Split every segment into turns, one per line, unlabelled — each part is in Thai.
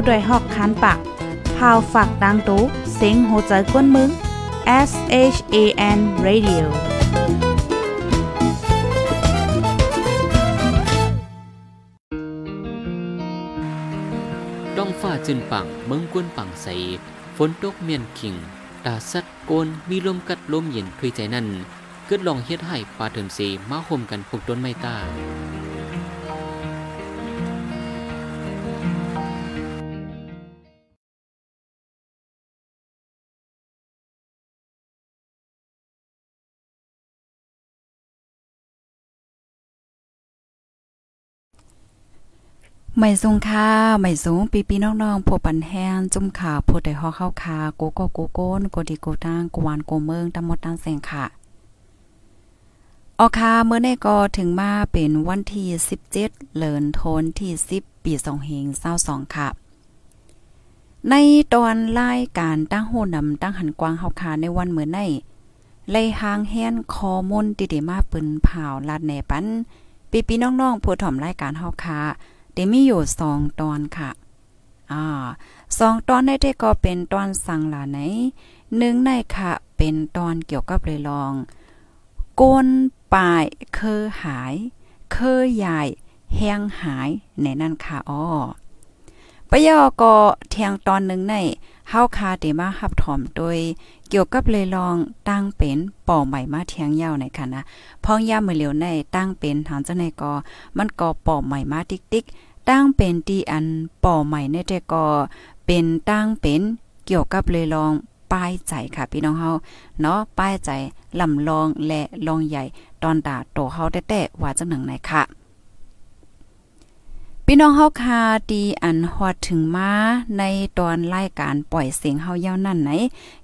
ผู้ดยหอกคันปากพาวฝากดังตู้เซ็งโหใจกวนมึง S H A N Radio
ต้องฟ้าจึนปังเมืองกวนปังใส ฝนตกเมียนขิง ตาสัดโกน มีลมกัดลมเย็นทุยใจนั่น เกิดลองเฮ็ดให้ปลาเถินสีมาห่มกันพกต้นไม้ตา
ไม่ทรงค่าไม่สูงปีปีน้องๆพบปันแห้งจุ่มขาพดได้ฮอเข้าคาโกโกโกโก้นโกดีโกตังกวานโกเมืองตำหมดตังแสงค่ะออคาเมื่อในก็ถึงมาเป็นวันที่17เลินโทนที่ 10 ปี2เฮง22ค่ะ ในตอนรายการตั้งโหนำตั้งหันกวางเฮาคาในวันเมื่อในไล่หางแฮนคอมนติเดมาปืนเผาลาดแหนปันปีปีน้องๆผู้ถ่อมรายการเฮาคา ได้มีอยู่2ตอนค่ะอ่าสองตอนในได้ก็เป็นตอนสั่งหลาไหนหนึ่งในค่ะ เป็นตอนเกี่ยวกับเลยลองก้นปลายเคอหาย เคอใหญ่แห้งหายในนั่นค่ะอ้อปยอก็เทียงตอนหนึ่งในเฮาคาเดมาหับถอมโดย เกี่ยวกับเลยลองตั้งเป็นป่อใหม่มาเทียงยาวในค่ะนะพ้องย่ามือเหลียวในตั้งเป็นทางเจ้าในก็มันก็ป่อใหม่มาติ๊กติ๊ก ตั้งเป็นตีอันป่อใหม่ในแต่ก็เป็นตั้งเป็นเกี่ยวกับเลยลองป้ายใจค่ะพี่น้องเฮาเนาะป้ายใจลำลองและลองใหญ่ตอนตาโตเฮาแต้ๆว่าจังหนังไหนค่ะพี่น้องเฮาคาดีอันฮอดถึงมาในตอนรายการปล่อยเสียงเฮาเย้านั่นไหน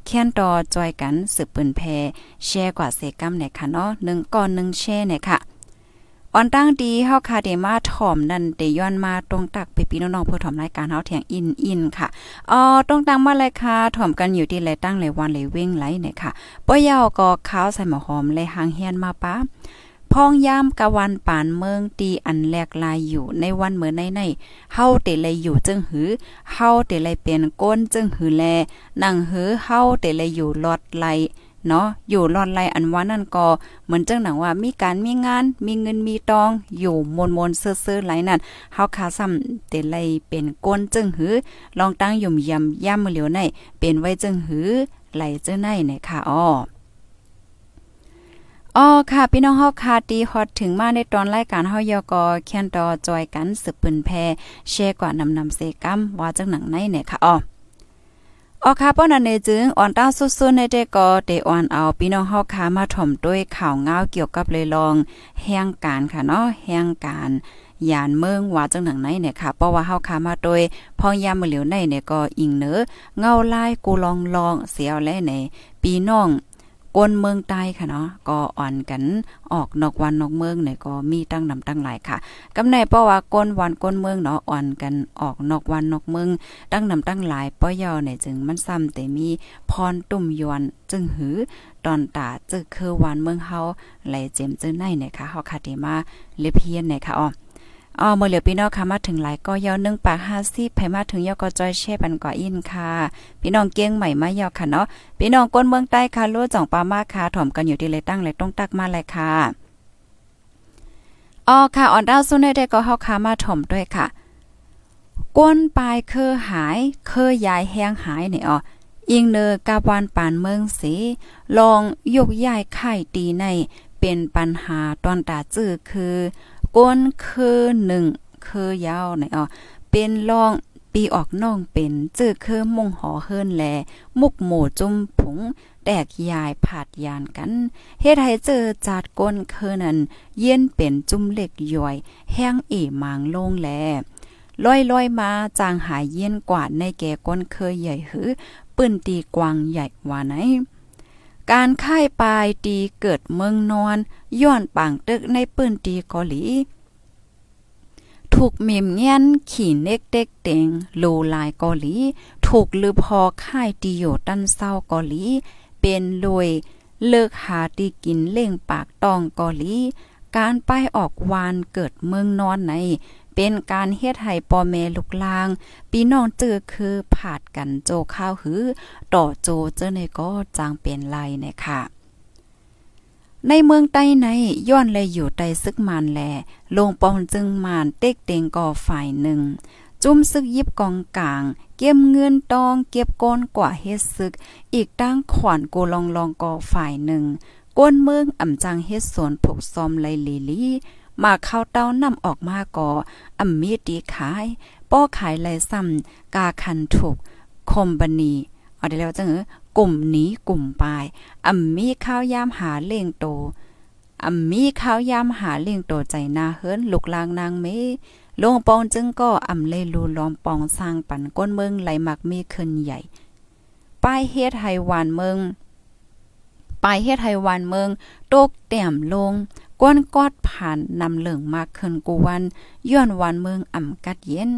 แค้นต่อจอยกันสืบปืนแพแชร์กว่าเซกัมไหนค่ะเนาะ1ก่อน1แชร์ไหนค่ะ ออนตั้งดีเฮาคาเดมาถ่อมนั่นเดย้อนมาตรงตักไปพี่น้องๆเพื่อถ่อมรายการเฮาแถงอินอินค่ะอ๋อตรงตังมาเลยค่ะถ่อมกันอยู่ที่ไรตั้งไรวันไรเว้งไรเนี่ยค่ะป้อยาวก็ข้าวใส่หมอหอมเลยหางเฮียนมาป้าพองยามกะวันปานเมืองตีอันแลกลายอยู่ในวันเหมื่อในในเฮาเตเลยอยู่จึงหือเฮาเตเลยเป็นก้นจึงหือแลนั่งหือเฮาเตเลยอยู่ลอดไหล เนาะอยู่รอดไลอันว่านั่นก็เหมือนจังหนังว่ามีการมีงาน มีเงินมีตอง อยู่มนมนเซื่อๆไหลนั่นเฮาคาซ้ำเตไลเป็นก้นจึงหือลองตั้งยุ่มยำย่ำเหลียวในเป็นไว้จึงหือไหลเจ้าในเนี่ยค่ะอ้ออ๋อค่ะ พี่น้องเฮาคาตีฮอดถึงมาในตอนรายการเฮายอกอแคนตอจอยกันสืบปืนแพแชร์กว่านำนำเซกัมว่าจังหนังในเนี่ยค่ะอ๋อ ออคาป้อนันเนจึงอ่อนต้าสุดๆในเด็กก็เตอ่อนเอาพี่น้องเฮาคามาถ่อมด้วยข่าวเงาเกี่ยวกับเลยลองแห่งการค่ะเนาะแห่งการยานเมืองว่าจังหนังไหนเนี่ยค่ะเพราะว่าเฮาคามาโดยพองยามมือเหลียวในเนี่ยก็อิงเนอเงาลายกูลองลองเสียวและในปีน้อง ก้นเมืองใต้ค่ะเนาะก็อ่อนกันออกนอกวันนอกเมืองเนี่ยก็มีตั้งนำตั้งหลายค่ะกำในเพราะว่าก้นวันก้นเมืองเนาะอ่อนกันออกนอกวันนอกเมืองตั้งนำตั้งหลายป้อยอเนี่ยจึงมันซ้ำแต่มีพรตุ่มยวนจึงหือตอนตาจึกคือวันเมืองเฮาไหลเจมจึงในเนี่ยค่ะเฮาคาเดมาเลเพียนเนี่ยค่ะอ๋อ อ๋อเมื่อเหลือพี่น้องค่ะมาถึงหลายก็ยาวนึงปากห้าสิบไผมาถึงยอก็จอยแช่ปันก่ออินค่ะ พี่น้องเกี้ยงใหม่มายอค่ะเนาะพี่น้องก้นเมืองใต้ค่ะรู้จ่องปามาค่ะถ่อมกันอยู่ที่เลยตั้งเลยต้องตักมาเลยค่ะอ๋อค่ะอ่อนดาวซุนได้ก็เฮาค่ะมาถ่อมด้วยค่ะ ก้นปลายเคอหายเคอยายแห้งหายเนี่ยอ๋ออิงเนอกาบวันปานเมืองสีลองยกย้ายไข่ตีในเป็นปัญหาตอนตาจื้อคือ ก้นคือหนึ่งคือยาวไหนอ๋อเป็นรองปีออกน้องเป็นจื้อคือมุงหอเฮิรนแล มุกหมูจุ่มผง แตกยายผาดยานกันเฮ็ดให้เจอจาดก้นคือนั้นเย็นเป็นจุ่มเล็กย่อย แห้งเอมางลงแลลอยลอยมาจางหายเย็นกว่าในแก่ก้นเคยใหญ่หือปืนตีกวางใหญ่ว่าไหน การค่ายปลายตีเกิดเมืองนอน ย้อนปางตึกในปืนตีเกาหลี ถูกเมมเงี้ยนขี่เน็กเด็กเต็งโลลายเกาหลี ถูกลือพอค่ายตีโยตันเศร้าเกาหลี เป็นลวยเลิกหาตีกินเล่งปากตองเกาหลี การป้ายออกวานเกิดเมืองนอนใน เป็นการเฮ็ดให้พ่อแม่ลูกลางพี่น้องเจอคือผาดกันโจข้าวหือต่อโจเจอในก็จางเป็นไรนะคะในเมืองใต้ในย้อนเลยอยู่ใต้ซึกมานแลลงปองจึงมานเต็กเต็งก่อฝ่ายหนึ่ง จุ้มซึกยิบกองกลาง เก็บเงินตอง เก็บก้นกว่าเฮ็ดซึก อีกตั้งขวานโกลองลองก่อฝ่ายหนึ่งก้นเมืองอ่ำจังเฮ็ดสวนผูกซอมไลลีลี มาเข้าเต้านำออกมาก่ออ่ำมีดีขายป้อขายไลซ้ำกาคันถูกคมบันีเอาได้แล้วจังเออกลุ่มนี้กลุ่มปลายอ่ำมีข้าวยามหาเล่งโตอ่ำมีข้าวยามหาเล่งโตใจนาเฮิรนลูกลางนางเมลงปองจึงก็อ่ำเลลูล้อมปองสร้างปันก้นเมืองไหลมักมีขึ้นใหญ่ป้ายเฮ็ดไฮวานเมืองป้ายเฮ็ดไฮวานเมืองโตกแต้มลง ก้นกอดผ่านนำเหลืองมากขึ้นกูวันย้อนวันเมืองอ่ำกัดเย็น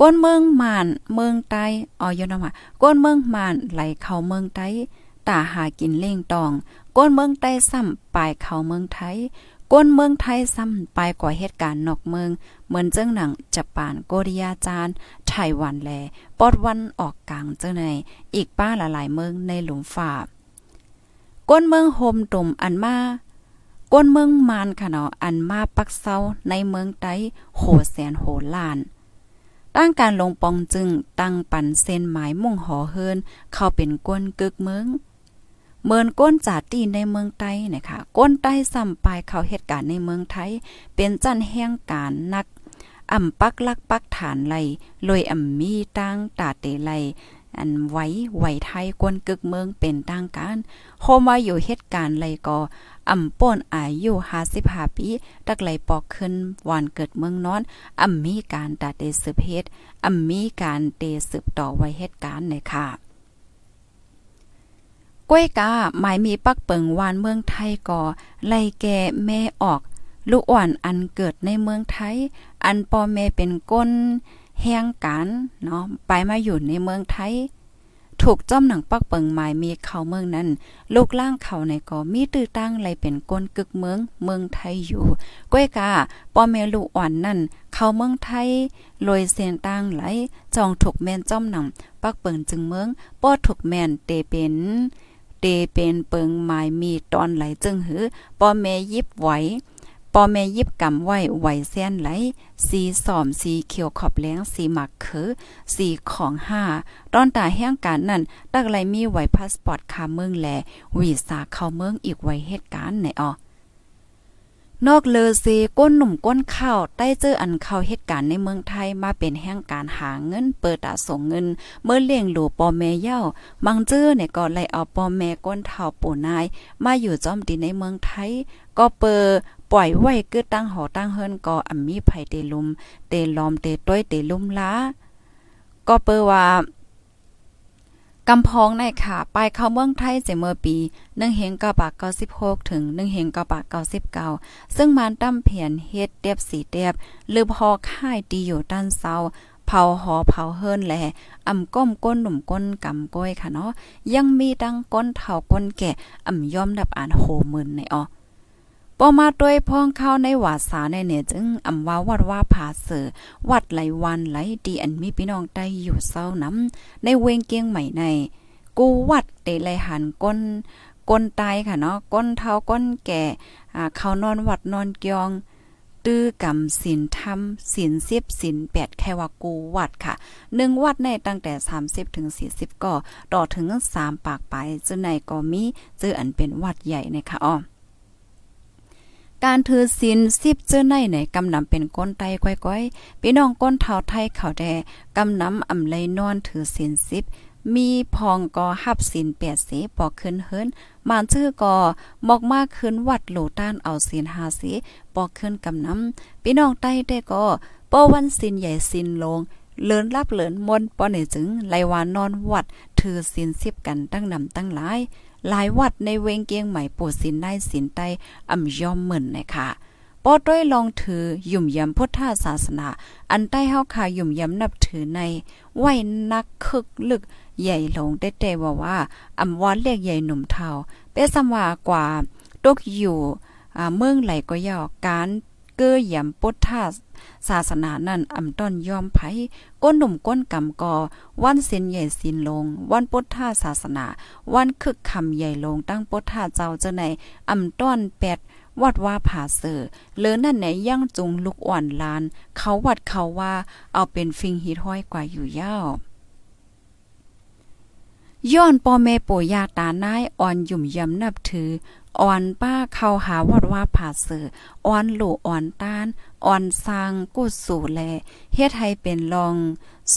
ก้นเมืองมานเมืองใต้ออยนมาก้นเมืองมานไหลเข้าเมืองใต้ตาหากินเล่งตอง ก้นเมืองใต้ซ้ำปลายเข้าเมืองไทยก้นเมืองไทยซ้ำไปกว่าเหตุการณ์นอกเมือง เหมือนเจ้งหนังจับปานโกริยาจานไต้หวันแล ปอดวันออกกลางเจ้าใน อีกป้าหลายๆเมืองในหลุมฝ่าก้นเมืองโฮมตุ่มอันมา ก้นเมืองมานค่ะเนาะอันมาปักเซาในเมืองไต้โหแสนโหล้านตั้งการลงปองจึงตั้งปันเส้นหมายมุ่งหอเฮินเข้าเป็นก้นกึกเมืองเมินก้นจาตีในเมืองไต้นะคะก้นใต้ซ้ำปลายเข้าเหตุการณ์ในเมืองไทย เป็นจันแห่งการนักอ่ำปักลักปักฐานไหลลอยอ่ำมีตั้งตาเตไหล อันไว้ไหวไทยกวนกึกเมืองเป็นต่างการโฮมาอยู่เหตุการณ์ไรก็อ่ำป่นอายุ55ปีตักไหลปอกขึ้นวันเกิดเมืองนอนอ่ำมีการตาเตสืบเฮ็ดอ่ำมีการเตสืบต่อไว้เหตุการณ์ในค่ะก้วยกาหมายมีปักเปิงวานเมืองไทยก่อไล่แก่แม่ออก ลูกอ่อนอันเกิดในเมืองไทย อันปอแม่เป็นก้น แห่งการเนาะไปมาอยู่ในเมืองไทย ถูกจ้อมหนังปักเปิงหมายมีเขาเมืองนั้น ลูกล่างเขาในก็มีตื้อตั้งไรเป็นก้นกึกเมืองเมืองไทยอยู่ก้วยกาปอเมลูอ่อนนั่น เขาเมืองไทยลอยเส้นตั้งไหลจองถูกแม่นจ้อมหนังปักเปิงจึงเมืองป้อถูกแม่นเตเป็นเตเป็นเปิงหมายมีตอนไหลจึงหือปอแม่ยิบไหว ปอแม่ยิบกำไว้ไหวแซนไหลสีสอมสีเขียวขอบแหลงสีหมักคือสีของห้าตอนตาแห้งการนั่นตักไหลมีไหวพาสปอร์ตคาเมืองแลวีซ่าเข้าเมืองอีกไว้เหตุการณ์ไหนอ๋อนอกเลอเซก้นหนุ่มก้นข้าวใต้เจออันเข้าเหตุการณ์ในเมืองไทยมาเป็นแห่งการหาเงิน เปิดตาส่งเงิน เมื่อเลี้ยงหลูปอแม่เย้ามังเจอเนี่ยก็เลยเอาปอแม่ก้นเฒ่าปู่นาย มาอยู่จอมตีในเมืองไทย ก็เปอ ปล่อยไว้กึดตั้งหอตั้งเฮิรนก็อัมีไผเตลุม เตลอมเตต้อยเตลุมล้าก็เปอว่ากำพองในค่ะ ไปเข้าเมืองไทยเจเมื่อปี1เฮงกะปาก96ถึง1เฮงกะปาก99 ซึ่งมานตั้มเพียนเฮ็ดเตียบสีเตียบหรือพอค่ายดีอยู่ด้านเซาเผาหอเผาเฮิรนแหลอ่ำก้มก้นหนุ่มก้นกำก้อยค่ะเนาะยังมีดังก้นเฒ่าก้นแก่อ่ำย่อมดับอ่านโหมื่นในออ ปอมาด้วยพ้องเข้าในวาสาในเนี่ยจึงอำว่าวัดว่าผาเสือวัดไหลวันไหลดีอันมีพี่น้องได้อยู่เศร้าน้ำในเวงเกียงใหม่ใน กูวัดเตไลหันก้นก้นตายค่ะเนาะก้นเท้าก้นแก่อ่าเขานอนวัดนอนเกียงตื้อกำศีลธรรมศีลสิบศีลแปดแค่ว่ากูวัดค่ะหนึ่งวัดในตั้งแต่สามสิบถึงสี่สิบก็ต่อถึงสามปากไปจึงในก็มีเจออันเป็นวัดใหญ่นะคะอ้อ การถือศีลสิบเจ้อในไหนกำนำเป็นก้นไตก้อยๆพี่น้องก้นเท้าไทยเขาแดกำนำอำไลยนอนถือศีลสิบมีพองก็หับศีลแปดสีปอกขึ้นเฮินมานชื่อก็มอกมากขึ้นวัดโหลต้านเอาศีลหาสีปอกขึ้นกำนำพี่น้องใต้ได้ก็ป้อวันศีลใหญ่ศีลลงเลินรับเลินมนป้อไหนจึงไลวานนอนวัดถือศีลสิบกันตั้งนำตั้งหลาย หลายวัดในเวงเกียงใหม่ปูสินได้สินใต้อ่ำยอมเหมือนนะคะปอด้อยลองถือยุ่มยำพุทธศาสนา อันใต้เฮาคายุ่มยำนับถือในไหวนักคึกลึกใหญ่ลงได้แต่ว่าว่าอำวอนเรียกใหญ่หนุ่มเทาเปสมากว่าตกอยู่เมืองไหลก็ยาวการเกื้อยำปุทา ศาสนานั่นอำต้อนยอมไผก้นหนุ่มก้นกำกอวันเส้นใหญ่สินลง วันปุถทาศาสนา วันคึกคำใหญ่ลงตั้งปุถทาเจ้าเจ้าในอำต้อนแปดวัดว่าผาเสือเลือนั่นไหนย่างจุงลูกอ่อนลาน เขาวัดเขาว่าเอาเป็นฟิงฮิตห้อยกว่าอยู่ยาวย้อนปอแม่ปู่ย่าตานายอ่อนยุ่มยำนับถืออ่อนป้าเข้าหาวัดว่าผาเสืออ่อนหลูอ่อนต้าน อ่อนสร้างกุสู่แลเฮ็ดให้เป็นลอง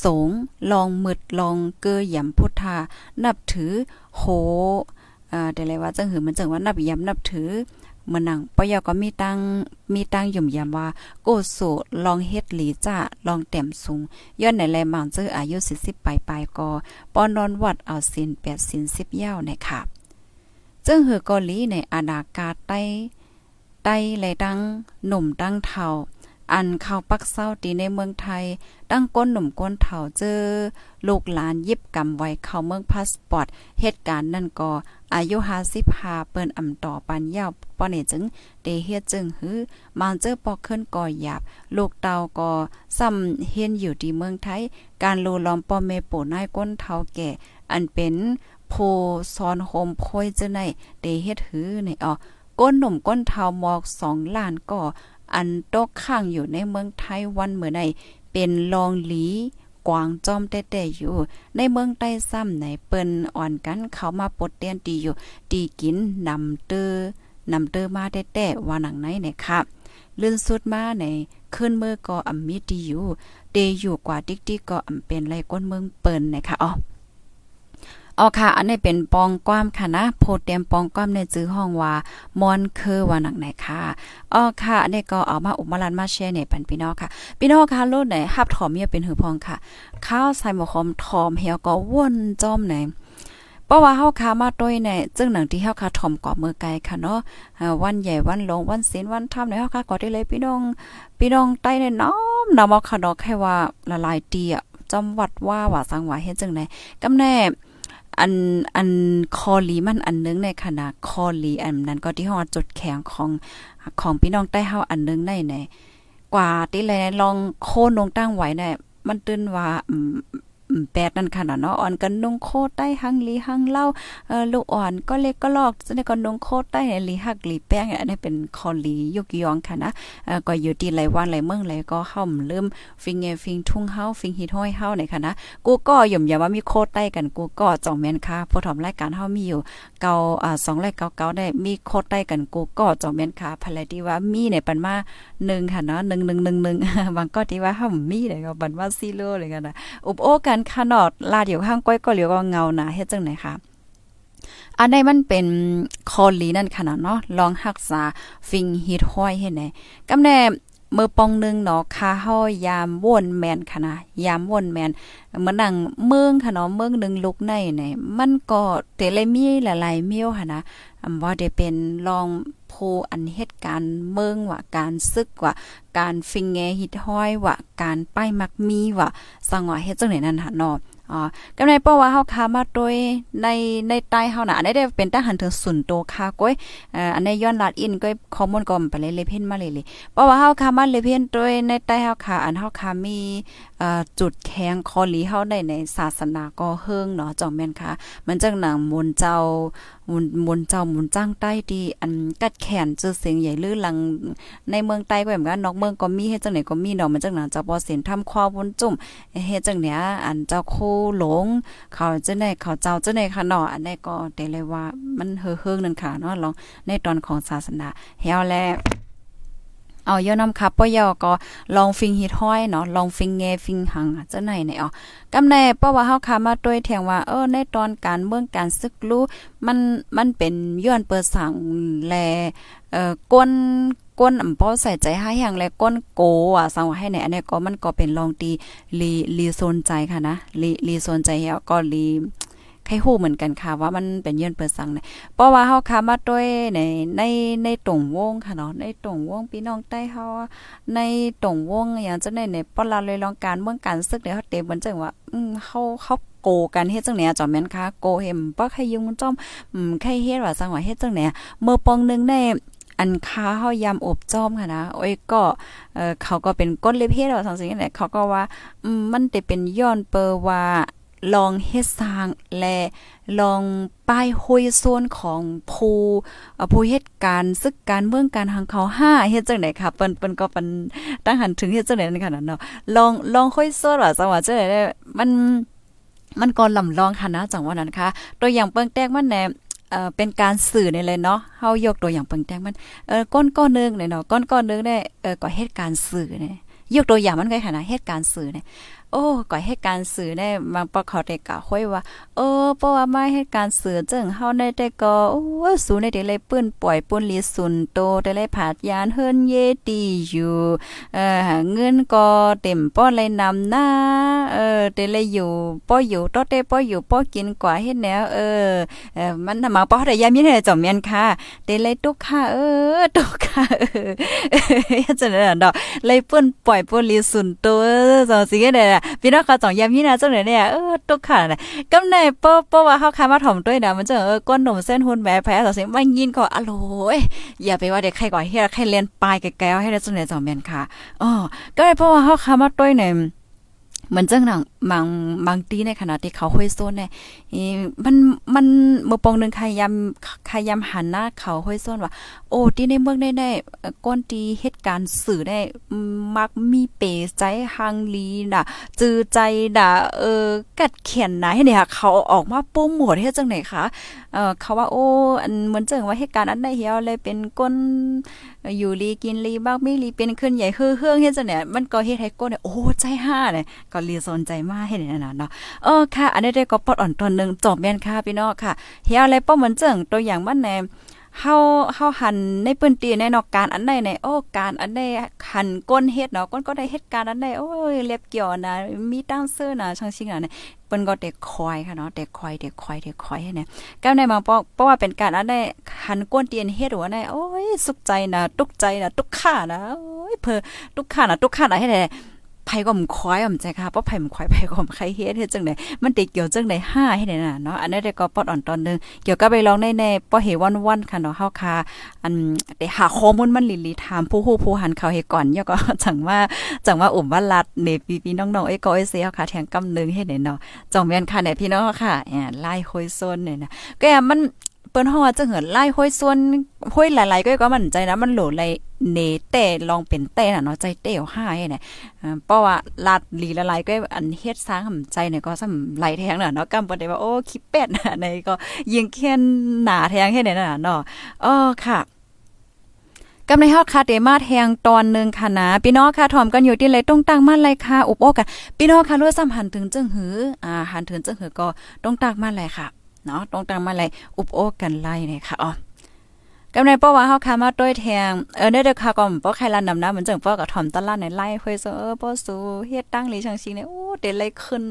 สงลองมึดลองเกยยำพุทธานับถือโหอ่าแต่เลยว่าจังหือมันจังว่านับยำนับถือเมื่อนังปยก็มีตังมีตังยุ่มยำว่าโกโสลองเฮ็ดหลีจ้าลองแต้มสูงย้อนในแลมังเจออายุ40ปลายๆก็ปอนอนวัดเอาศีล8ศีล10ยาวในค่ะจึงหือกาหลีในอานากาใต้ใต้และดังหนุ่มดังเฒ่า อันเข้าปักเศร้าตีในเมืองไทย ตั้งก้นหนุ่มก้นเฒ่าเจอ ลูกหลานยิบกำไว้เข้าเมืองพาสปอร์ต เหตุการณ์นั่นก็อายุ55เปิ้นอำต่อปันยาวป้อนี่จึงเดเฮ็ดจึงหือมันเจอปอกขึ้นก่อหยาบ ลูกเตาก็ซ้ำเฮียนอยู่ที่เมืองไทย การโลลอมป้อเมโปนายก้นเฒ่าแก่ อันเป็นโพซอนโฮมโพยเจะในเดเฮ็ดหือในอ๋อก้นหนุ่มก้นเทาหมอกสองล้านก็อั อันตกข้างอยู่ในเมืองไทยวันเมื่อในเป็นรองหลีกวางจอมแต่แต่อยู่ ในเมืองใต้ซ้ำไหนเปิ้นอ่อนกันเขามาปดเตียนตีอยู่ ตีกินนำเตอนำเตอมาแต่แต่ว่าหนังไหนเนี่ยครับลื่นสุดมาในขึ้นเมื่อก็อำมีดีอยู่เตอยู่กว่าติ๊กติ๊กก็อำเป็นไรก้นเมืองเปิ้นนะคะอ๋อ อ๋อค่ะ อันนี้เป็นปองความค่ะนะ โพเตรียมปองความในจื้อห้องว่ามอนคือว่าหนังไหนค่ะอ๋อค่ะอันนี้ก็เอามาอุมาลันมาแชร์ในปันพี่น้องค่ะ พี่น้องค่ะรุ่นไหนฮับถอมเมียเป็นหือพองค่ะ ข้าวใส่หมกหอมถอมเหี่ยวก็วนจอมไหนเพราะว่าเฮาคามาต้วยเนี่ยจึงหนังที่เฮาคาถ่อมกว่ามือไกลค่ะเนาะวันใหญ่วันลงวันศีลวันธรรมเนี่ยเฮาคาก็ได้เลยพี่น้อง พี่น้องใต้เนี่ยน้อมนำเอาค่ะเนาะแค่ว่าละลายตีอะจำวัดว่าว่าสังว่าเฮ็ดจังได๋กำแน่ อันอันคอลีมันอันนึงในขณะคอลีอันนั้นก็ที่ฮอดจุดแข็งของของพี่น้องใต้เฮาอันนึงในในกว่าที่เลลองโค่นลงตั้งไว้เนี่ยมันตื่นว่า แปดนั่นค่ะเนาะอ่อนกันนุงโคใต้หังลีหังเล่าเออลูกอ่อนก็เล็กก็ลอกจะได้ก็นุงโคใต้ลีหักลีแป้งอันนี้เป็นคอลียุกยองค่ะนะเออก็อยู่ที่ไหลวันไหลเมืองไหลก็เฮาลืมฟิงเงฟิงทุ่งเฮาฟิงฮิตห้อยเฮาในค่ะนะกูก็ย่อมอย่าว่ามีโคใต้กันกูก็จ่องแม่นค่ะผู้ทำรายการเฮามีอยู่เก่าอ่า2รายเก่าได้มีโคใต้กันกูก็จ่องแม่นค่ะภายที่ว่ามีในปันมา1ค่ะเนาะ11111บางก็ที่ว่าเฮามีได้ก็ปันว่าซีโร่เลยกันนะอุบโอกันค่ะเนอดลาเดียวข้างก้อยก็เหลียวก็เงาหนาเฮ็ดจังไหนคะอันในมันเป็นคอลีนั่นขนาดเนาะลองหักษาฟิงฮิตห้อยเห้ไหนกำแน่ เมื่อปองนึงเนาะคาห้อยยามวนแมนค่ะนะยามวนแมนเหมือนดังเมืองค่ะเนาะเมืองนึงลุกในเนี่ยมันก็เตเลมีหลายๆเมียวค่ะนะว่าได้เป็นลองโพอันเหตุการณ์เมืองว่าการซึกว่าการฟิงแงฮิตห้อยว่าการป้ายมักมีว่าสังว่าเฮ็ดจังไหนนั่นค่ะเนาะ อ๋อกำในเพราว่าเฮาคามาโดยในในใต้เฮาน่ะอันนี้ได้เป็นทหารถึงสุนโตคาก้อยเอ่ออันนี้ย้อนลาดอินก้อยข้อมูลก็ไปเลยเลยเพ่นมาเลยเลยเพราะว่าเฮาคามาเลยเพ่นโดยในใต้เฮาคาอันเฮาคามีเอ่อจุดแข็งคอหลีเฮาได้ในศาสนาก็เฮิงเนาะจ่องแม่นค่ะ มันจังหนังมนเจ้ามนมนเจ้ามนจ้างใต้ดีอันกัดแขนเจอเสียงใหญ่ลือหลังในเมืองใต้ก็แบบว่านอกเมืองก็มีเฮ็ดจังไหนก็มีเนาะมันจังหนังเจ้าบ่เสียนทำความวนจุ่มเฮ็ดจังเนี้ยอันเจ้าโคหลง เขาจะได้เขาเจ้าจะได้ค่ะเนาะอันนี้ก็ได้เลยว่ามันเฮือๆนั่นค่ะเนาะลองในตอนของศาสนาเฮาแลเอาเยอน้ำคับป้อยอก็ลองฟิงฮิตห้อยเนาะลองฟิงเงฟิงหังจะไหนเนอ๋อกำแน่เพราะว่าเฮาคามาด้วยแทงว่าเออในตอนการเมืองการซึกรู้มันมันเป็นย้อนเปิดสังแลเอ่อก้น ก้นอำป้อใส่ใจให้อย่างแลก้นโกอะสังว่าให้ในอันนี้ก็มันก็เป็นลองตีลีลีโซนใจค่ะนะลีลีโซนใจเฮาก็ลีใครฮู้เหมือนกันค่ะว่ามันเป็นยื่นเปิดสังเนี่ยเพราะว่าเฮาคามาด้วยในในในตรงวงค่ะเนาะในตรงวงพี่น้องใต้เฮาในตรงวงอย่างจังได๋ในปลาเลยลองการเมืองการศึกเดี๋ยวเฮาเต็มเหมือนจังว่าอืมเฮาเฮาโกกันเฮ็ดจังไหนจอมแม่นค่ะโกเห็มบ่ใครยุงจ้อมอืมใครเฮ็ดว่าจังว่าเฮ็ดจังไหนเมื่อปองนึงใน อันค้าเฮายำอบจ้อมค่ะนะโอ้ยก็เออเขาก็เป็นก้นเลเพศว่าสังสิ่งนี้เขาก็ว่าอืมมันจะเป็นย้อนเปอว่าลองเฮ็ดสร้างและลองป้ายห้อยโซนของผู้ผู้เฮ็ดการซึกการเมืองการทางเขาห้าเฮ็ดจังได๋ค่ะเปิ้นเปิ้นก็เป็นตั้งหันถึงเฮ็ดจังได๋นั่นค่ะเนาะลองลองห้อยโซนว่าจังว่าจังได๋มันมันก็ลำลองค่ะนะจังว่านั้นค่ะ ตัวอย่างเปิ้งแตกมันแน่ เป็นการสื่อในเลยเนาะเฮายกตัวอย่างเปิงแตงมันเออก้นก้อนนึงเนี่ยเนาะก้นก้อนนึงได้เอ่อก็เหตุการณ์สื่อเนี่ยยกตัวอย่างมันก็ค่ะนะเหตุการณ์สื่อเนี่ย อ้ก่อยให้การสื่อได้บางปะเขาได้กะห้อยว่า เออเพราะว่าไม่ให้การสื่อจึงเฮาได้ได้ก็โอ้สูในได้เลยปื้นป่วยปุ้นลีสุนโตได้เลยผาดยานเฮิรนเยตีอยู่เออเงินก็เต็มป้อนเลยนำหน้าเออได้เลยอยู่ป้ออยู่ตอเตป้ออยู่ป้อกินกว่าเฮ็ดแนวเออเออมันมาป้อได้ยามีให้จอมเมียนค่ะได้เลยตุกค่ะเออตุกค่ะเออจะได้ดอกเลยปื้นป่วยปุ้นลีสุนโตจอสิได้พี่น้องเขาจ่องยามยี่นะจังไหนเนี่ยเออตุกขาดน่ะกำในเป้อเป้อว่าเฮาคามาถ่อมด้วยนะมันจะเออก้นหนุ่มเส้นหุ่นแม่แพ้ต่อสิมันยินก็อโลยอย่าไปว่าเด็กใครก่อนเฮ็ดใครเรียนปลายแก้วให้ได้จังไหนจ่องแม่นค่ะอ๋อก็เลยเพราะว่าเฮาคามาด้วยเนี่ยเหมือนจังหนัง บางบางตีในขณะที่เขาห้อยโซนเนี่ยมันมันเมื่อปองนึงใครยำใครยำหันหน้าเขาห้อยโซนว่า โอ้ที่ในเมืองได้ได้ก้นตีเหตุการณ์สื่อได้มักมีเปใจฮังลีน่ะ จือใจด่าเออกัดเขียนนะให้เนี่ยเขาออกมาโปรโมทเฮ็ดจังไหนคะเออเขาว่าโอ้อันเหมือนจังว่าเหตุการณ์อันใดเหี่ยวเลยเป็นก้นอยู่ลีกินลีบ้างไม่ลีเป็นขึ้นใหญ่เฮือเฮืองเฮ็ดจังเนี่ยมันก็เฮ็ดให้ก้นเนี่ยโอ้ใจห้าเนี่ยก็รีสนใจมากให้เนี่ยนะเนาะเออค่ะ อันนี้ได้ก็ปอดอ่อนตอนนึงจบแม่นค่ะพี่น้องค่ะเฮียอะไรป้อเหมือนเจังตัวอย่างมันแน่เฮาเฮาหันในปืนตีในนอกการอันใดในโอ้การอันใดหันก้นเฮ็ดเนาะก้นก็ได้เฮ็ดการอันใดโอ้ยเล็บเกี่ยวนะมีตั้งเสื้อนะช่างชิงน่ะเปิ้นก็เด็กคอยค่ะเนาะเด็กคอยเด็กคอยเด็กคอยเนี่ยก้าวในมาเพราะว่าเป็นการอันใดหันก้นเตียนเฮ็ดหัวในโอ้ยสุขใจนะตุกใจนะตุกข่านะโอ้ยเพอตุกข่านะตุกข่านะให้ได้ ไผก็มควายอ่ำใจค่ะเพราะไผมควายไผก็มใครเฮ็ดเฮ็ดจังได๋มันติเกี่ยวจังได๋5ให้ได้น่ะเนาะอันนี้ได้ก็ปอดอ่อนตอนนึงเกี่ยวกับไปลองในในป้อเฮวันๆค่ะเนาะเฮาค่ะอันได้หาข้อมูลมันลิลิถามผู้ฮู้ผู้หันเขาเฮ็ดก่อนย่อก็จังว่าจังว่าอุ่มว่าลัดเนพี่ๆน้องๆเอ้ยก็เอ้ยเสียค่ะแทงกำนึงเฮ็ดได้เนาะจองแม่นค่ะเนี่ยพี่น้องค่ะแอ่ไล่ห้อยซนเนี่ยนะก็มัน ปิ้นฮอดจะเหินไล่ห้อยส่วนห้อยหลายๆก็ก็มั่นใจนะมันโหลดไลเนแต่ลองเป็นเต้น่ะเนาะใจเต้วห้าเนี่ยเพราะว่าลาดลีละลายก็อันเฮ็ดสร้างหำใจเนี่ยก็สำไหลแทงน่ะเนาะกำบ่ได้ว่าโอ้คิดเป็ดน่ะในก็ยิงแค่นหนาแทงให้เนี่ยน่ะเนาะอ๋อค่ะกำในฮอดคาเตมาแทงตอนนึงค่ะนะพี่น้องค่ะถอมกันอยู่ที่ไรต้องตั้งมาไรค่ะอุบโอกันพี่น้องค่ะรู้สัมพันธ์ถึงจึงหืออ่าหันถึงจึงหือก็ต้องตั้งมาไรค่ะ เนาะต้องตั้งมาไรอุบโอกันไล่เนี่ยค่ะอ๋อกำในป้อว่าเฮาคามาต้วยแทงเออเด้อค่ะก็ป้อใครลันนำนะเหมือนจังป้อกับถ่อมตลาดในไล่เฮ้ยเออป้อสู้เฮ็ดตั้งลีชังชิงเนี่ยโอ้เดไล่ขึ้น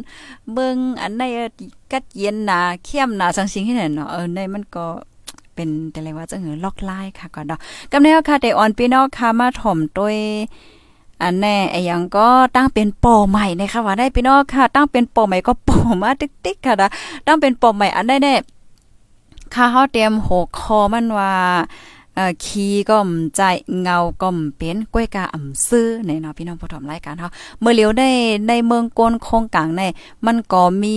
เบิ่งอันในกัดเย็นหนาเข้มหนาชังชิงให้เนาะเออในมันก็เป็นแต่ไรว่าจะเหือล็อกไล่ค่ะก็ดอกกำในเฮาค่ะแต่ออนพี่น้องค่ะมาถ่อมต้วย อันแน่ไอ้ยังก็ตั้งเป็นปอใหม่นะคะว่าได้พี่น้องค่ะ ตั้งเป็นปอใหม่ก็ปอมาติ๊กๆค่ะนะตั้งเป็นปอใหม่อันได้แน่ข้าเฮาเตรียมหกคอมันว่าคีก็มใจเงาก็มเป็นกล้วยกาอ่ำซื้อในเนาะพี่น้องผู้ชมรายการเฮาเมื่อเลียวได้ในเมืองกนโคงกลางในมันก็มี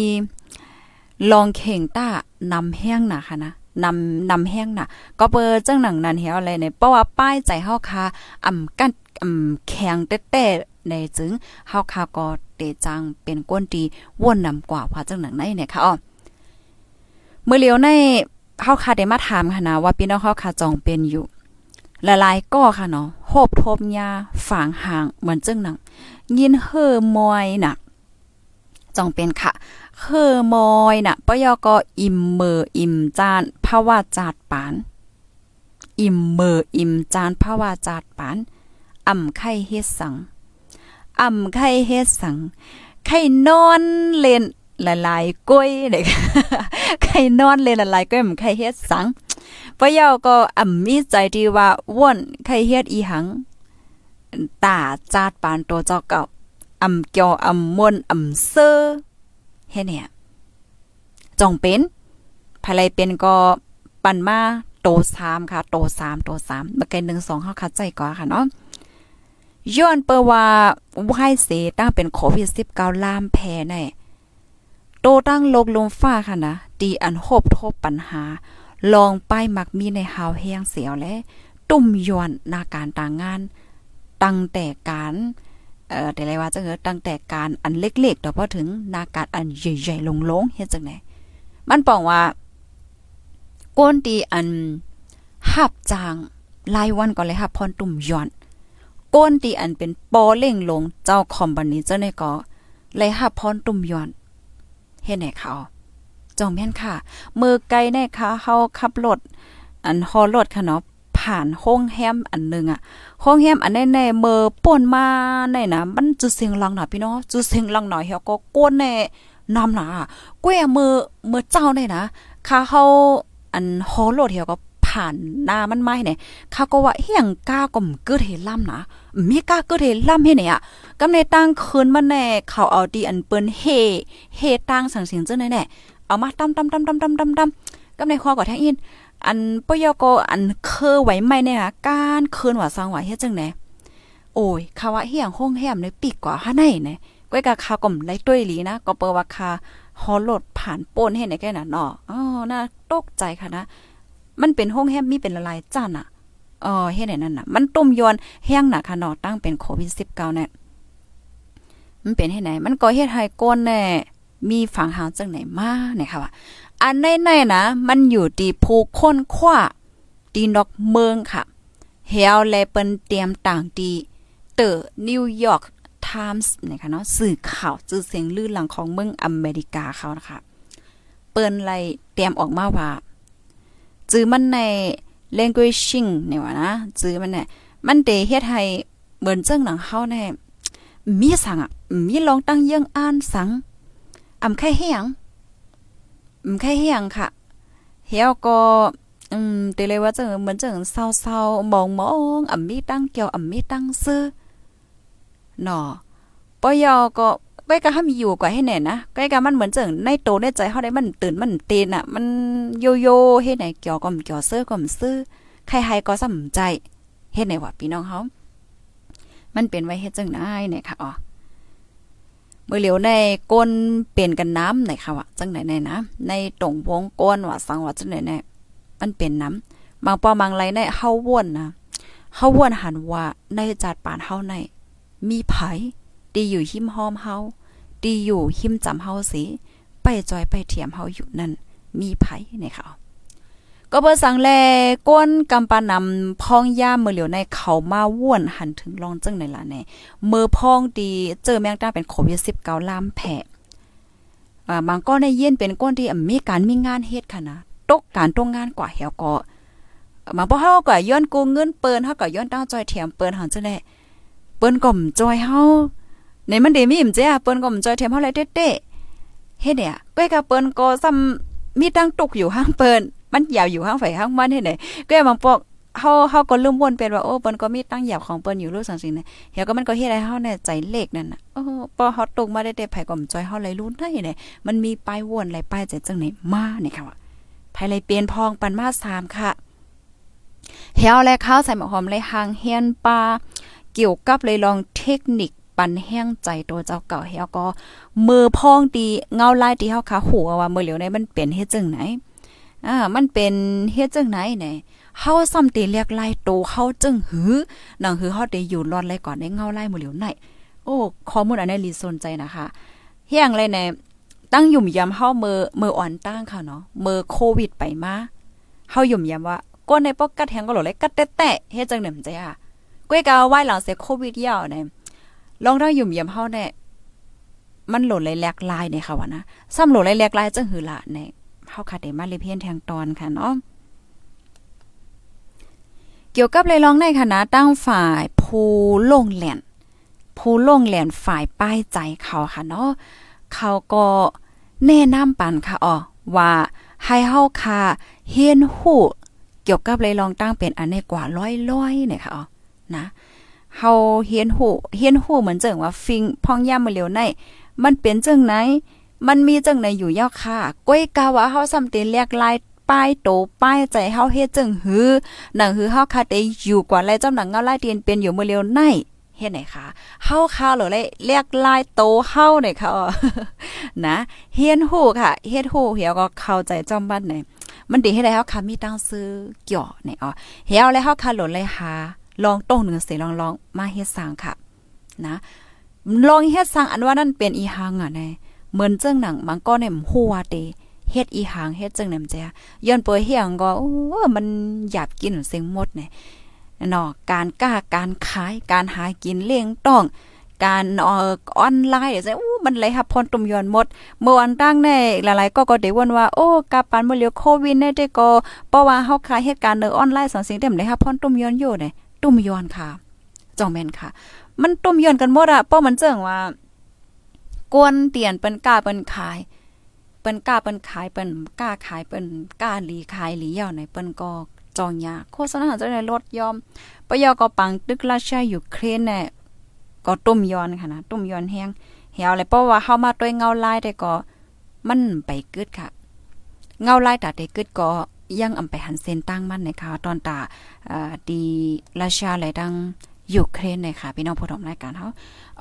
ลองเข่งต้านำแห้งนะค่ะนะ นำนำแห้งน่ะ ก็เปิดจังหนังนั้นเหี่ยวอะไรเนี่ยเพราะว่าป้ายใจเฮาค่ะอ่ำกันอ่ำแข็งเต้ๆในจึงเฮาค่ะก็เตจังเป็นก้นดีว่นนำกว่าพาจังหนังไหนเนี่ยค่ะอ๋อเมื่อเลียวในเฮาค่ะได้มาถามค่ะนะว่าพี่น้องเฮาค่ะจองเป็นอยู่หลายๆก็ค่ะเนาะโหบทบยาฝางห่างเหมือนจึงหนังยินเฮอมอยน่ะจองเป็นค่ะ เฮอมอยน่ะปยกอิ่มเมออิ่มจานภาวะจาดปาน อิ่มเมออิ่มจานภาวะจาดปาน อ่ำไข่เฮ็ดสัง อ่ำไข่เฮ็ดสัง ไข่นอนเล่นละลายก้อยเด็กใครนอนเลยละลายก้อยมันใครเฮ็ดสังปยาก็อ่ำมีใจดีว่าว่นใครเฮ็ดอีหังตาจาดปานตัวเจ้าเก่าอ่ำเกียวอ่ำมวนอ่ำเซอ เฮ็ดเนี่ยจองเป็นภายไลเป็นก็ปันมาโตสามค่ะ โตสามโตสามเมื่อกี้หนึ่งสองเขาคัดใจก่อนค่ะเนาะย้อนเปว่าไหวเสตั้งเป็นโควิดสิบเก้าลามแพ้แน่โตตั้งโลกลมฟ้าค่ะนะดีอันโหบทบปัญหา ลองป้ายมักมีในหาวแห้งเสียวและ ตุ่มย้อนนาการต่างงาน ตั้งแต่การ เอ่อแต่ไรว่าจะเกิดตั้งแต่การอันเล็กๆต่อพอถึงนาการอันใหญ่ๆลงๆเฮ็ดจังได๋มันปองว่าก้นตีอันหับจางรายวันก็เลยหับพรตุ่มย้อนก้นตีอันเป็นปอเล่งลงเจ้าคอมบันนี้เจ้าในก็เลยหับพรตุ่มย้อนเฮ็ดไหนเขาจองแม่นค่ะ มือไกลแน่ค่ะเฮาขับรถอันฮอรถค่ะเนาะ ผ่านห้องแฮมอันนึงอะห้องแฮมอันแน่ๆเมื่อป่นมาในนะมันจุเสียงลังหน่ะพี่น้องจุเสียงลังหน่อยเฮาก็ก้นแน่นำหนาก้วยมือมือเจ้าได้นะค่ะเฮาอันฮอรถเฮาก็ผ่านหน้ามันไม่เนี่ยเขาก็ว่าเฮียงก้าก็มเกิดเหตุล่ำนะมีก้าเกิดเหตุล่ำเฮ็ดเนี่ยกำในตั้งคืนมันแน่เขาเอาดีอันเปิ้นเฮเฮตั้งสังเสียงเจ้าแน่เอามาตำตำตำตำตำตำตำกำในคอก็แท้อิน อันปยกอันเคอไว้ไม่เนี่ยการคืนว่าสังว่าเฮ็ดจังไหนโอ้ยคาว่าเฮียงห้องแฮมในปีกกว่าหาไหนเนี่ยก้อยกะคาก็มไล่ต้วยหลีนะก็เปิว่าคาฮอรถผ่านป่นเฮ็ดได้แค่น่ะเนาะอ๋อน่าตกใจค่ะนะ มันเป็นห้องแฮมมีเป็นละลายจ้านอะอ๋อเฮ็ดไหนนั่นน่ะ มันต้มยอนแห้งหนักค่ะเนาะตั้งเป็นโควิด19เนี่ยมันเป็นเฮ็ดไหน มันก็เฮ็ดให้ก้นแน่มีฝังหางจังไหนมาเนี่ยค่ะว่า อันในๆนะมันอยู่ที่ภูค้นคว้าตีนอกเมืองค่ะเฮลแลเปิ้นเตรียมต่างดีเตอนิวยอร์กไทมส์นะคะเนาะสื่อข่าวจื่อเสียงลือหลังของเมืองอเมริกาเขานะคะเปิ้นไลเตรียมออกมาว่าจื้อมันใน languaging เนี่ยว่านะจื้อมันเนี่ยมันเตเฮ็ดให้เหมือนเจ้งหนังเฮาแน่มีสังอะมีลองตั้งเยื่องอ่านสังอำแค่เฮียง อืมแค่เฮียงค่ะเฮียก็อืมเตเลยว่าจังเหมือนจังเศร้าๆมองๆอ่ำมีตั้งเกี่ยวอ่ำมีตั้งซื้อเนาะปอยอก็ก้อยก็ห้ามอยู่กว่าให้แน่นะก้อยก็มันเหมือนจังในโตในใจเฮาได้มันตื่นมันเต้นอะ มันโยโย่เฮ็ดไหนเกี่ยวก็เกี่ยวซื้อก็ซื้อใครๆก็สนใจเฮ็ดไหนว่าพี่น้องเฮามันเป็นไว้เฮ็ดจังได๋เนี่ยค่ะอ๋อ เมื่อเหลียวในก้นเปลี่ยนกันน้ำไหนค่ะวะจังไหนในนะในตรงวงก้นว่าสังว่าจังไหนแน่มันเป็นน้ำบางปอบางไรในเฮาว่นนะเฮาว่นหันว่าในจัดป่านเฮาในมีไผดีอยู่หิมหอมเฮาดีอยู่หิมจำเฮาสิไปจอยไปเทียมเฮาอยู่นั่นมีไผในเขา ก็เบอร์สังแลก้นกำปานำพองย่ามมือเหลียวในเขามาว่วนหันถึงลองจังในล่ะแน่มือพองดีเจอแมงดาเป็นโควิด19ลามแผะอ่าบางก็ในเย็นเป็นก้นที่มีการมีงานเฮ็ดค่ะนะตกการตรงงานกว่าเหี่ยวก็มาบ่เฮาก็ย้อนกูเงินเปิ้นเฮาก็ย้อนตั้งจอยเถียมเปิ้นหันจังได๋เปิ้นก็มจอยเฮาในมันได้มีอิ่มจ้ะเปิ้นก็มจอยเถียมเฮาเลยเต้ๆเฮ็ดเนี่ยก้อยกับเปิ้นก็ซ้ำมีตั้งตกอยู่ห้างเปิ้น มันยาวอยู่ข้างไฟข้างมันเฮ็ดไหนก็บางปอกเฮาเฮาก็ลืมวนเป็นว่าโอ้เปิ้นก็มีตั้งหยาบของเปิ้นอยู่รู้สังสินะเฮียก็มันก็เฮ็ดให้เฮาเนี่ยใจเลขนั่นน่ะโอ้พอเฮาตกมาได้แต่ไผก็มจอยเฮาเลยรู้ได้เนี่ยมันมีป้ายวนหลายป้ายใจจังไหนมาเนี่ยค่ะว่าไผเลยเปลี่ยนพองปันมา3ค่ะเฮียและข้าวใส่หมกหอมเลยหางเฮียนปลาเกี่ยวกับเลยลองเทคนิคปันแห้งใจตัวเจ้าเก่าเฮียก็มือพองดีเงาลายที่เฮาขาหัวว่ามือเหลียวในมันเป็นเฮ็ดจังไหน อ่ามันเป็นเฮ็ดจังไหนไหนเฮาซ้ำเตเรียกไล่โตเฮาจึงหือนังหือเฮาได้อยู่รอดไลก่อนได้เงาไล่มื้อเหลียวไหนโอ้ข้อมูลอันนี้ลีสนใจนะคะเฮียงเลยในตั้งยุ่มยำเฮาเมือมืออ่อนตั้งค่ะเนาะมือโควิดไปมาเฮายุ่มยำว่าก้นในปอกกัดแหงก็หลเลยกัดแตะเฮ็ดจังได๋ใจอะก้วยกาไว้หลังเสียโควิดยาวเนี่ยลองได้ยุ่มยำเฮาเนี่ยมันหลดเลยแหลกลายเนี่ยค่ะว่านะซ้ำโหลดเลยแหลกลายจังหือละเนี่ย เฮาค่ะได้มาเลเพียนแทงตอนค่ะเนาะเกี่ยวกับเลยลองในคณะตั้งฝ่ายผู้ลงแหลนผู้ลงแหลนฝ่ายป้ายใจเขาค่ะเนาะเขาก็แนะนำปันค่ะอ๋อว่าให้เฮาค่ะเฮียนฮู้เกี่ยวกับเลยลองตั้งเป็นอันในกว่าร้อยๆเนี่ยค่ะอ๋อนะเฮาเฮียนฮู้เฮียนฮู้เหมือนเจังว่าฟิงพองย่ามมาเร็วในมันเป็นเจังไหน มันมีจังในอยู่ยาวค่ะ ก้อยกาว่าเฮาซ้ำเตเรียกลายป้ายโตป้ายใจเฮาเฮ็ดจึงหือหนังหือเฮาคาได้อยู่กว่าไรจ้ำหนังเงาไล่เตียนเป็นอยู่มื่อเร็วในเฮ็ดไหนคะเฮาคาหรือเลยเรียกลายโตเฮาเนี่ยค่ะนะเฮียนฮู้ค่ะเฮ็ดฮู้เหี่ยวก็เข้าใจจอมบ้านไหนมันดีให้ได้เฮาคามีตังซื้อเกี่ยวเนี่ยอ๋อเหี่ยวแล้วเฮาคาหลดเลยหาลองต้งหนึ่งเสลองลองมาเฮ็ดสร้างค่ะ นะ ลองเฮ็ดสร้างอันว่านั่นเป็นอีหังอะแน่ เหมือนเจ้งหนังมันก็เนี่ยฮู้ว่าเตเฮ็ดอีหางเฮ็ดจังนำแจย้อนเปยเฮียงก็โอ้มันหยาบกินเสียงหมดเนี่ยเนาะการกล้าการขายการหากินเลี้ยงต้อง การออนไลน์จะอู้มันเลยครับพรตุ่มยอนหมด เมื่อวันตั้งในหลายๆ ก็ก็ได้วนว่าโอ้กาปันเมื่อเลียวโควิดได้ได้ก็เพราะว่าเฮาขายเหตุการณ์ในออนไลน์สองสิ่งเต็มเลยครับพรตุ่มยอนอยู่เนี่ยตุ่มยอนค่ะจองแม่นค่ะ มันตุ่มยอนกันหมดอะเพราะมันเจิงว่า กวนเตียนเปิ้นกล้าเปิ้นขายเปิ้นกล้าเปิ้นขายเปิ้นกล้าขายเปิ้นกล้าหลีขายหลีเหย่าในเปิ้นก็จองยาโฆษณาจะได้ลดยอมปยอก็ปังตึกราชายูเครนเนี่ยก็ต้มยอนค่ะนะต้มยอนแห้งเหี่ยวเลยเพราะว่าเฮามาด้วยเงาลายได้ก็มันไปกึดค่ะ เงาลายตาได้กึดก็ยังอำไปหันเส้นตั้งมันในค่ะตอนตาอ่าดีราชาไหลดัง ยูเครนในค่ะพี่น้องผู้ชมรายการเฮา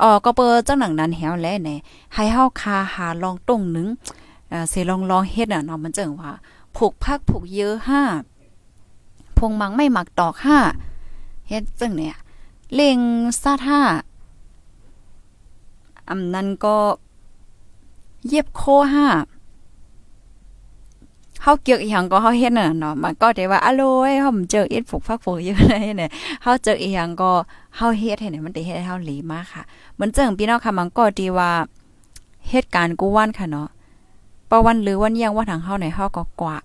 อ๋อก็เปิดจังหนังนั้นแหวแลในให้เฮาคาหาลองตรงนึงเออเสลองลองเฮ็ดอะเนาะมันเจิงว่าผูกพักผูกเยอะห้าพงมังไม่หมักตอกห้าเฮ็ดจังเนี่ยเล่งซาท่าอำนั้นก็เย็บโคห้า เฮาเกี่ยวอีหยังก็เฮาเฮ็ดน่ะเนาะมันก็ได้ว่าอร่อยเฮาเจอเอ็ดผูกพักผูกเยอะได้เนี่ยเฮาเจออีหยังก็เฮาเฮ็ดให้เนี่ยมันได้เฮ็ดให้เฮาหลีมากค่ะเหมือนเจิงพี่น้องค่ะมันก็ดีว่าเหตุการณ์กูว่านค่ะเนาะปะวันหรือวันยังว่าทางเฮาในเฮาก็กว่า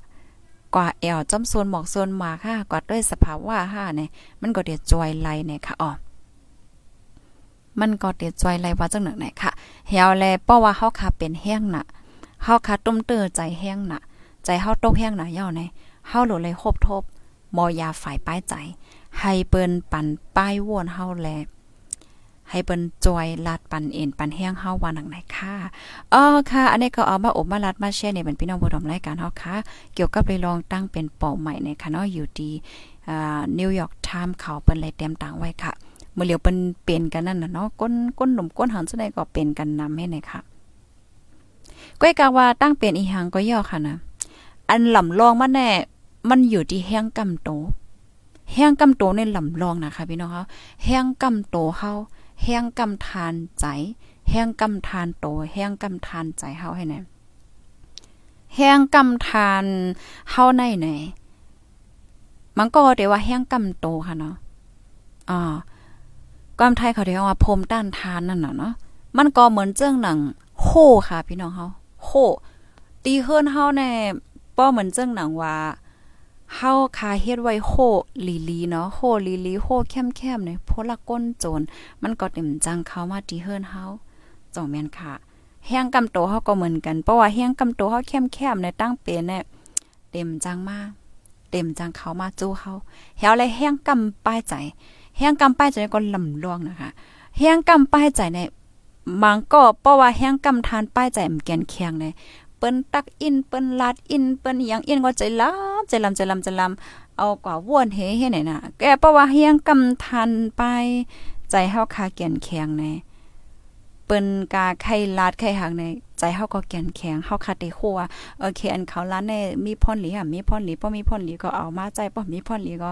กว่าแอวจอมโซนหมอกโซนมาค่ะกว่าด้วยสภาวะค่ะเนี่ยมันก็เดียจอยไหลเนี่ยค่ะอ๋อมันก็เดียจอยไหลว่าจังหนังไหนค่ะเหียวแลเพราะว่าเฮาค่ะเป็นแห้งน่ะเฮาค่ะต้มเตอใจแห้งน่ะ ใจเฮาตกแห้งหน่ะย่อในเฮาหลุเลยคบทบมอยาฝ่ายป้ายใจ ให้เปิ้นปั่นป้ายวนเฮาแลให้เปิ้นจอยลาดปันเอ็นปันแห้งเฮาว่าหนังไหนค่ะอ๋อค่ะ อันนี้ก็เอามาอบมาลัดมาแชร์เนี่ยเป็นพี่น้องผู้ชมรายการเฮาค่ะ เกี่ยวกับเลยลองตั้งเป็นเป้าหมายในค่ะเนาะอยู่ดีอ่านิวยอร์กไทม์เขาเปิ้นเลยเตรียมตังไว้ค่ะเมื่อเหลียวเปิ้นเป็นกันนั่นน่ะเนาะก้นก้นหนุ่มก้นหันซะได้ก็เป็นกันนำให้หนค่ะก้อยกาว่าตั้งเป็นอีหังก็ย่อค่ะนะ อันลำลองมาแน่มันอยู่ที่แห้งกำโต แห้งกำโตในลำลองนะคะพี่น้องเฮาแห้งกำโตเฮาแห้งกำทานใจ แห้งกำทานโต แห้งกำทานใจเฮาให้แน่แห้งกำทานเฮาในไหนมันก็เดี๋ยวว่าแห้งกำโตค่ะเนาะอ่ากำไทยเขาเรียกว่าพรมต้านทานนั่นน่ะเนาะมันก็เหมือนเจ้งหนังโคค่ะพี่น้องเฮาโคตีเฮิรนเฮาแน่ ป้อเหมือนเจ้งหนังว่าเฮาคาเฮ็ดไว้โคลีลีเนาะโคลีลีโคแคมๆเนี่ยพละก้นโจรมันก็เต็มจังเข้ามาที่เฮิรนเฮาจ่องแม่นค่ะแห้งกำโตเฮาก็เหมือนกันเพราะว่าแห้งกำโตเฮาแคมๆในตั้งเป็นเนี่ยเต็มจังมาเต็มจังเข้ามาจู้เฮาเฮาเลยแห้งกำป้ายใจแห้งกำป้ายใจก็ลำลวงนะคะแห้งกำป้ายใจเนี่ยมังก็เพราะว่าแห้งกำทานป้ายใจมันแกนเคียงเนี่ย เปิ้นตักอินเปิ้นลาดอินเปิ้นยังอินก็ใจลำใจลำใจลำใจลำเอากว่าว่วนเฮเฮ็ดไหนน่ะแกเพราะว่าเฮียงกำทันไป ใจเฮาคาเกียนแข็งแน่ ปิ้นกาไข่ลาดไข่หักในใจเฮาก็แก่นแข็งเฮาคาได้คัวโอเคอันเขาลาดในมีพ่นหลีอะมีพ่นหลีบ่มีพ่นหลีก็เอามาใจบ่มีพ่นหลีก็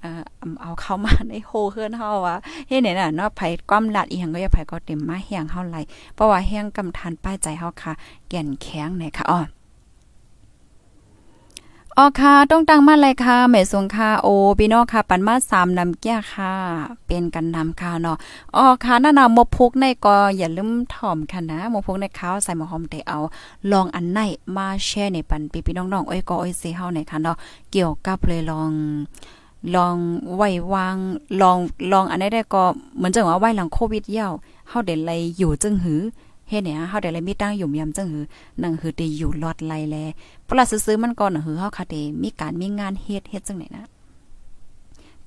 เอ่อเอาเข้ามาในโฮเฮือนเฮาว่าเฮ็ดไหนน่ะเนาะไผความลาดอีหยังก็อย่าไผก็เต็มมาแฮงเฮาไหลเพราะว่าแฮงกำทานป้ายใจเฮาค่ะ แก่นแข็งในค่ะอ้อ อ๋อค่ะ ต้องตั้งมาเลยค่ะแม่สงค่ะโอพี่น้องค่ะ ปันมา3นำแก้ค่ะ เป็นกันนำค่ะเนาะอ๋อค่ะนั่นน่ะมพุกในก็อย่าลืมถ่อมค่ะนะมพุกในข้าวใส่หมอหอมเตเอา ลองอันไหนมาแชร์ในปันพี่พี่น้องๆอ้อยก็อ้ยเซเฮาในค่ะเนาะเกี่ยวกับเลยลองลองไหววางลองลองอันนี้ได้ก็เหมือนจังว่าไหวหลังโควิดเย้าเฮาได้เลยอยู่จึงหือ เฮ็ดเนี่ยเฮาได้เลยมีตั้งยู่มยาจังหือนั่งหือได้อยู่ลอดไลแลปลาซื้อมันก่อนหือเฮาค่ะเดมีการมีงานเฮ็ดเฮ็ดจังไหนนะ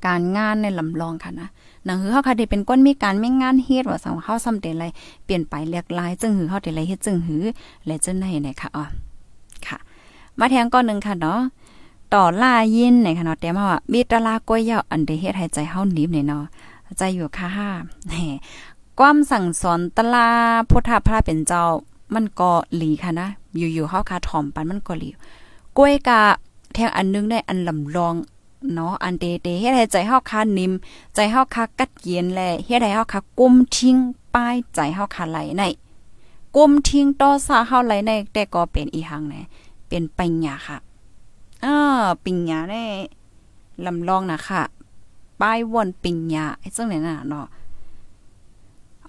การงานในลำลองค่ะนะนังหือเฮาค่ะได้เป็นก้นมีการมีงานเฮ็ดว่าสังเฮาซ้ำเดไรเปลี่ยนไปเรียกลายจึงหือเฮาได้ไรเฮ็ดจึงหือและจังไหนเนี่ยค่ะอ๋อค่ะ มาแทงก้อนนึงค่ะเนาะต่อล่ายินในค่ะเนาะแต่มาว่ามีตลาก้อยยาวอันเดเฮ็ดให้ใจเฮาหนีบเนี่ยเนาะใจอยู่ค่ะห้าแหม ความสั่งสอนตลาพุทธพระเป็นเจ้า มันก็หลีค่ะนะ อยู่ๆเฮาคาถ่อมปันมันก็หลีกล้วยกะแทงอันนึงได้อันลำลองเนาะอันเตเตเฮ็ดให้ใจเฮาคานิ่มใจเฮาคากัดเย็นแลเฮ็ดให้เฮาคากุมทิ้งป้ายใจเฮาคาไหลในกุมทิ้งต่อซาเฮาไหลในแต่ก็เป็นอีหังแนเป็นปัญญาค่ะอ้าปัญญาแน่ลำลองนะค่ะป้ายวนปัญญาไอ้จังไหนน่ะเนาะ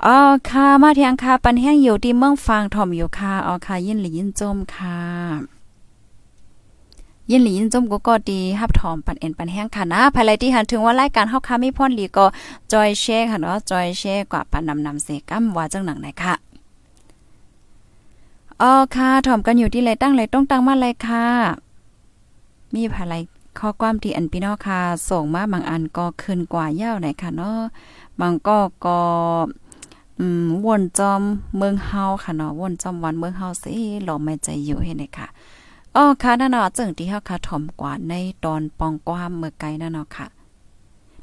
อ๋อค่ะ มาเทียงค่ะปันแห้งอยู่ที่เมืองฟางถ่อมอยู่ค่ะอ๋อค่ะ ยินหลียินจมค่ะ ยินหลียินจมก็ก็ดีฮับถอมปันเอ็นปันแห้งค่ะนะภายไลที่หันถึงว่ารายการเฮาค่ะมีพ่นหลีก็จอยแชร์ค่ะเนาะจอยแชร์กว่าปันนำนำเสกัมว่าจังหนังไหนค่ะอ๋อค่ะถ่อมกันอยู่ที่ไรตั้งไรต้องตั้งมาไรค่ะ มีภายไลข้อความที่อันพี่น้องค่ะ ส่งมาบางอันก็ขึ้นกว่าเย้าไหนค่ะเนาะบางก็ก็ อืมวนจอมเมืองเฮาค่ะเนาะวนจอมวันเมืองเฮาสิหลอไม่ใจอยู่เห็นไหมค่ะอ๋อค่ะนั่นเนาะจึงที่เฮาค่ะถ่อมกว่าในตอนปองความเมื่อไกลนั่นเนาะค่ะ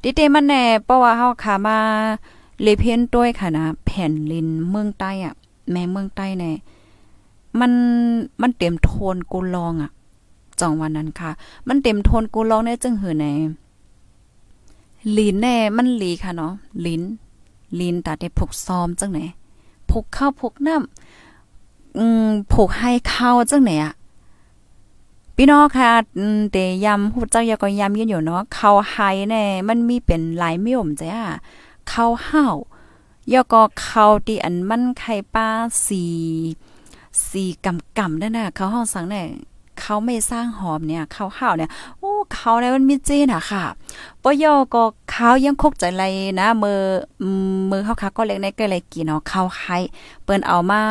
ติเตมันแน่เพราะว่าเฮาค่ะมาเลเพนด้วยค่ะนะแผ่นลินเมืองใต้อะ แม่เมืองใต้แน่มันมันเต็มโทนกูลองอะจองวันนั้นค่ะ มันเต็มโทนกูลองเนี่ยจึงหือในลิ้นแน่มันหลีค่ะเนาะลิ้น ลินตาได้ผูกซ้อมจังไหนผูกข้าวผูกน้ำอืมผูกให้ข้าวจังไหนอะพี่น้องค่ะเตยำฮู้จักยาก็ยำยืนอยู่เนาะข้าวไฮแน่มันมีเป็นหลายมิวมจ้ะข้าวห้าวยาก็ข้าวที่อันมันไข่ปลาสีสีกำกำนั่นน่ะเขาวห้องสังเนี่ยเขาไม่สร้างหอมเนี่ยข้าวข้าวเนี่ย เขาเนี่ยมันมีเจนอะค่ะปยอก็เขายังคกใจไรนะมือมือเขาค่ะก็เล็กในก็เลยกินเนาะข้าวไข่เปิ้นเอามา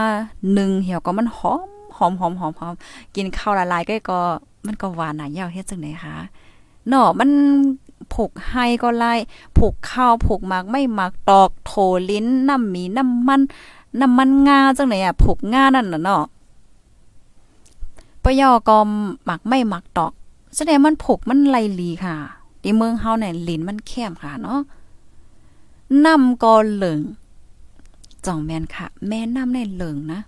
หนึ่งเหี่ยวก็มันหอมหอมหอมหอมหอมกินข้าวละลายก็ก็มันก็หวานหนายาวเฮ็ดจังไหนคะเนาะมันผูกให้ก็ไล่ผูกข้าวผูกหมากไม่หมักตอกโถลิ้นน้ำมีน้ำมันน้ำมันงาจังไหนอะผูกงานั่นน่ะเนาะปยอก็หมักไม่หมักตอก แสดงมันผกมันไหลลีค่ะที่เมืองเฮาเนี่ยลิ้นมันแคบค่ะเนาะน้ำก็เหลืองจ่องแมนค่ะ แม่น้ำในเหลืองนะ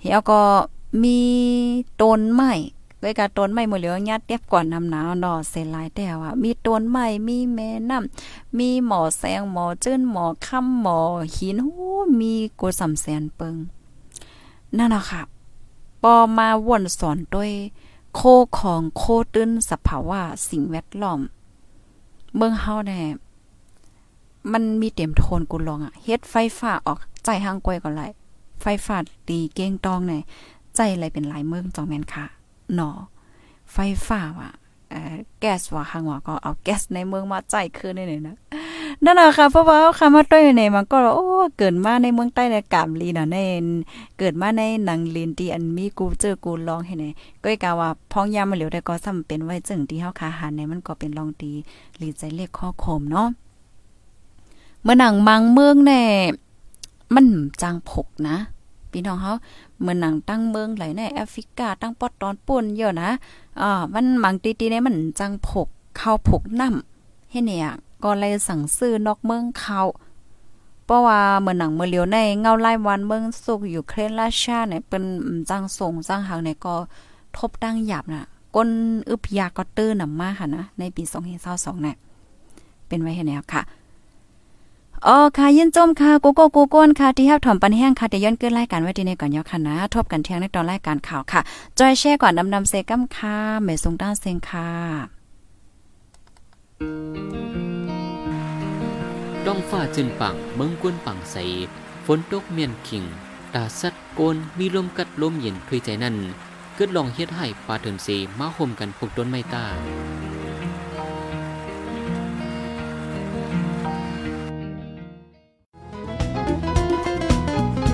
เฮียก็มีต้นไม้ด้วยกาต้นไม้มื้อเหลียวญาติเตียบก่อนน้ำหนาวเนาะเสลายแต่ว่ามีต้นไม้มีแม่น้ำมีหมอแสงหมอจื้นหมอค่ำหมอหินโอ้มีกูสำแสนเปิงนั่นน่ะค่ะปอมาวนสอนด้วย โคของโคตื้นสภาวะสิ่งแวดล้อม เมืองเฮาแน่มันมีเต็มโทนกูลองอะเฮ็ดไฟฟ้าออกใจห้างกวยก่อนไลไฟฟ้าตีเก้งตองเนี่ยใจอะไรเป็นหลายเมืองจองแม่นค่ะหนอไฟฟ้าว่ะเอ่อ แก๊สว่าข้างว่าก็เอาแก๊สในเมืองมาใจคืนนี่นะนั่นน่ะค่ะเพราะว่าคำว่าต้อยในมันก็โอ้เกิดมาในเมืองใต้ในกามลีน่ะในเกิดมาในหนังลินที่อันมีกูเจอกูลองให้ไหนก็กะว่าพ้องยามมาเหลียวได้ก็ซ้ำเป็นไว้จึงที่เฮาคาหาในมันก็เป็นลองตีลีใจเลขข้อคมเนาะเมื่อหนังมังเมืองแน่มันจางผกนะ พี่น้องเฮาเหมือนหนังตั้งเมืองไหลในแอฟริกาตั้งปอดตอนป่นเยอะนะอ่ามันมังตีๆเนี่ยมันจังผกเข้าผกน้ำให้เนี่ยก็เลยสั่งซื้อนอกเมืองเขาเพราะว่าเหมือนหนังเมื่อเลียวในเงาไล่วันเมืองสุกอยู่เครนราชาเนี่ยเป็นจังส่งจังหางเนี่ยก็ทบตั้งหยาบน่ะก้นอึบยาก็ตื้อนำมาค่ะนะในปี2022เนี่ยเป็นไว้ให้แนวค่ะ อ๋อค่ะยินจมค่ะกูโก้กูก้นค่ะที่ฮับถอมปันแห้งค่ะเดี๋ยวย้อนเกินรายการไว้ที่ในก่อนยอค่ะนะ ทบกันเที่ยงในตอนรายการข่าวค่ะ จอยแช่ก่อนนำนำเซกัมค่ะเมสงด้านเซงค่ะ
ด้องฟ้าจึนปังเมืองกวนปังใสฝนตกเมียนขิง ตาสัดโกนมีลมกัดลมเย็นถุยใจนั่นเกิดลองเฮ็ดให้ปลาเถินเสมาห่มกันพกต้นไม้ตา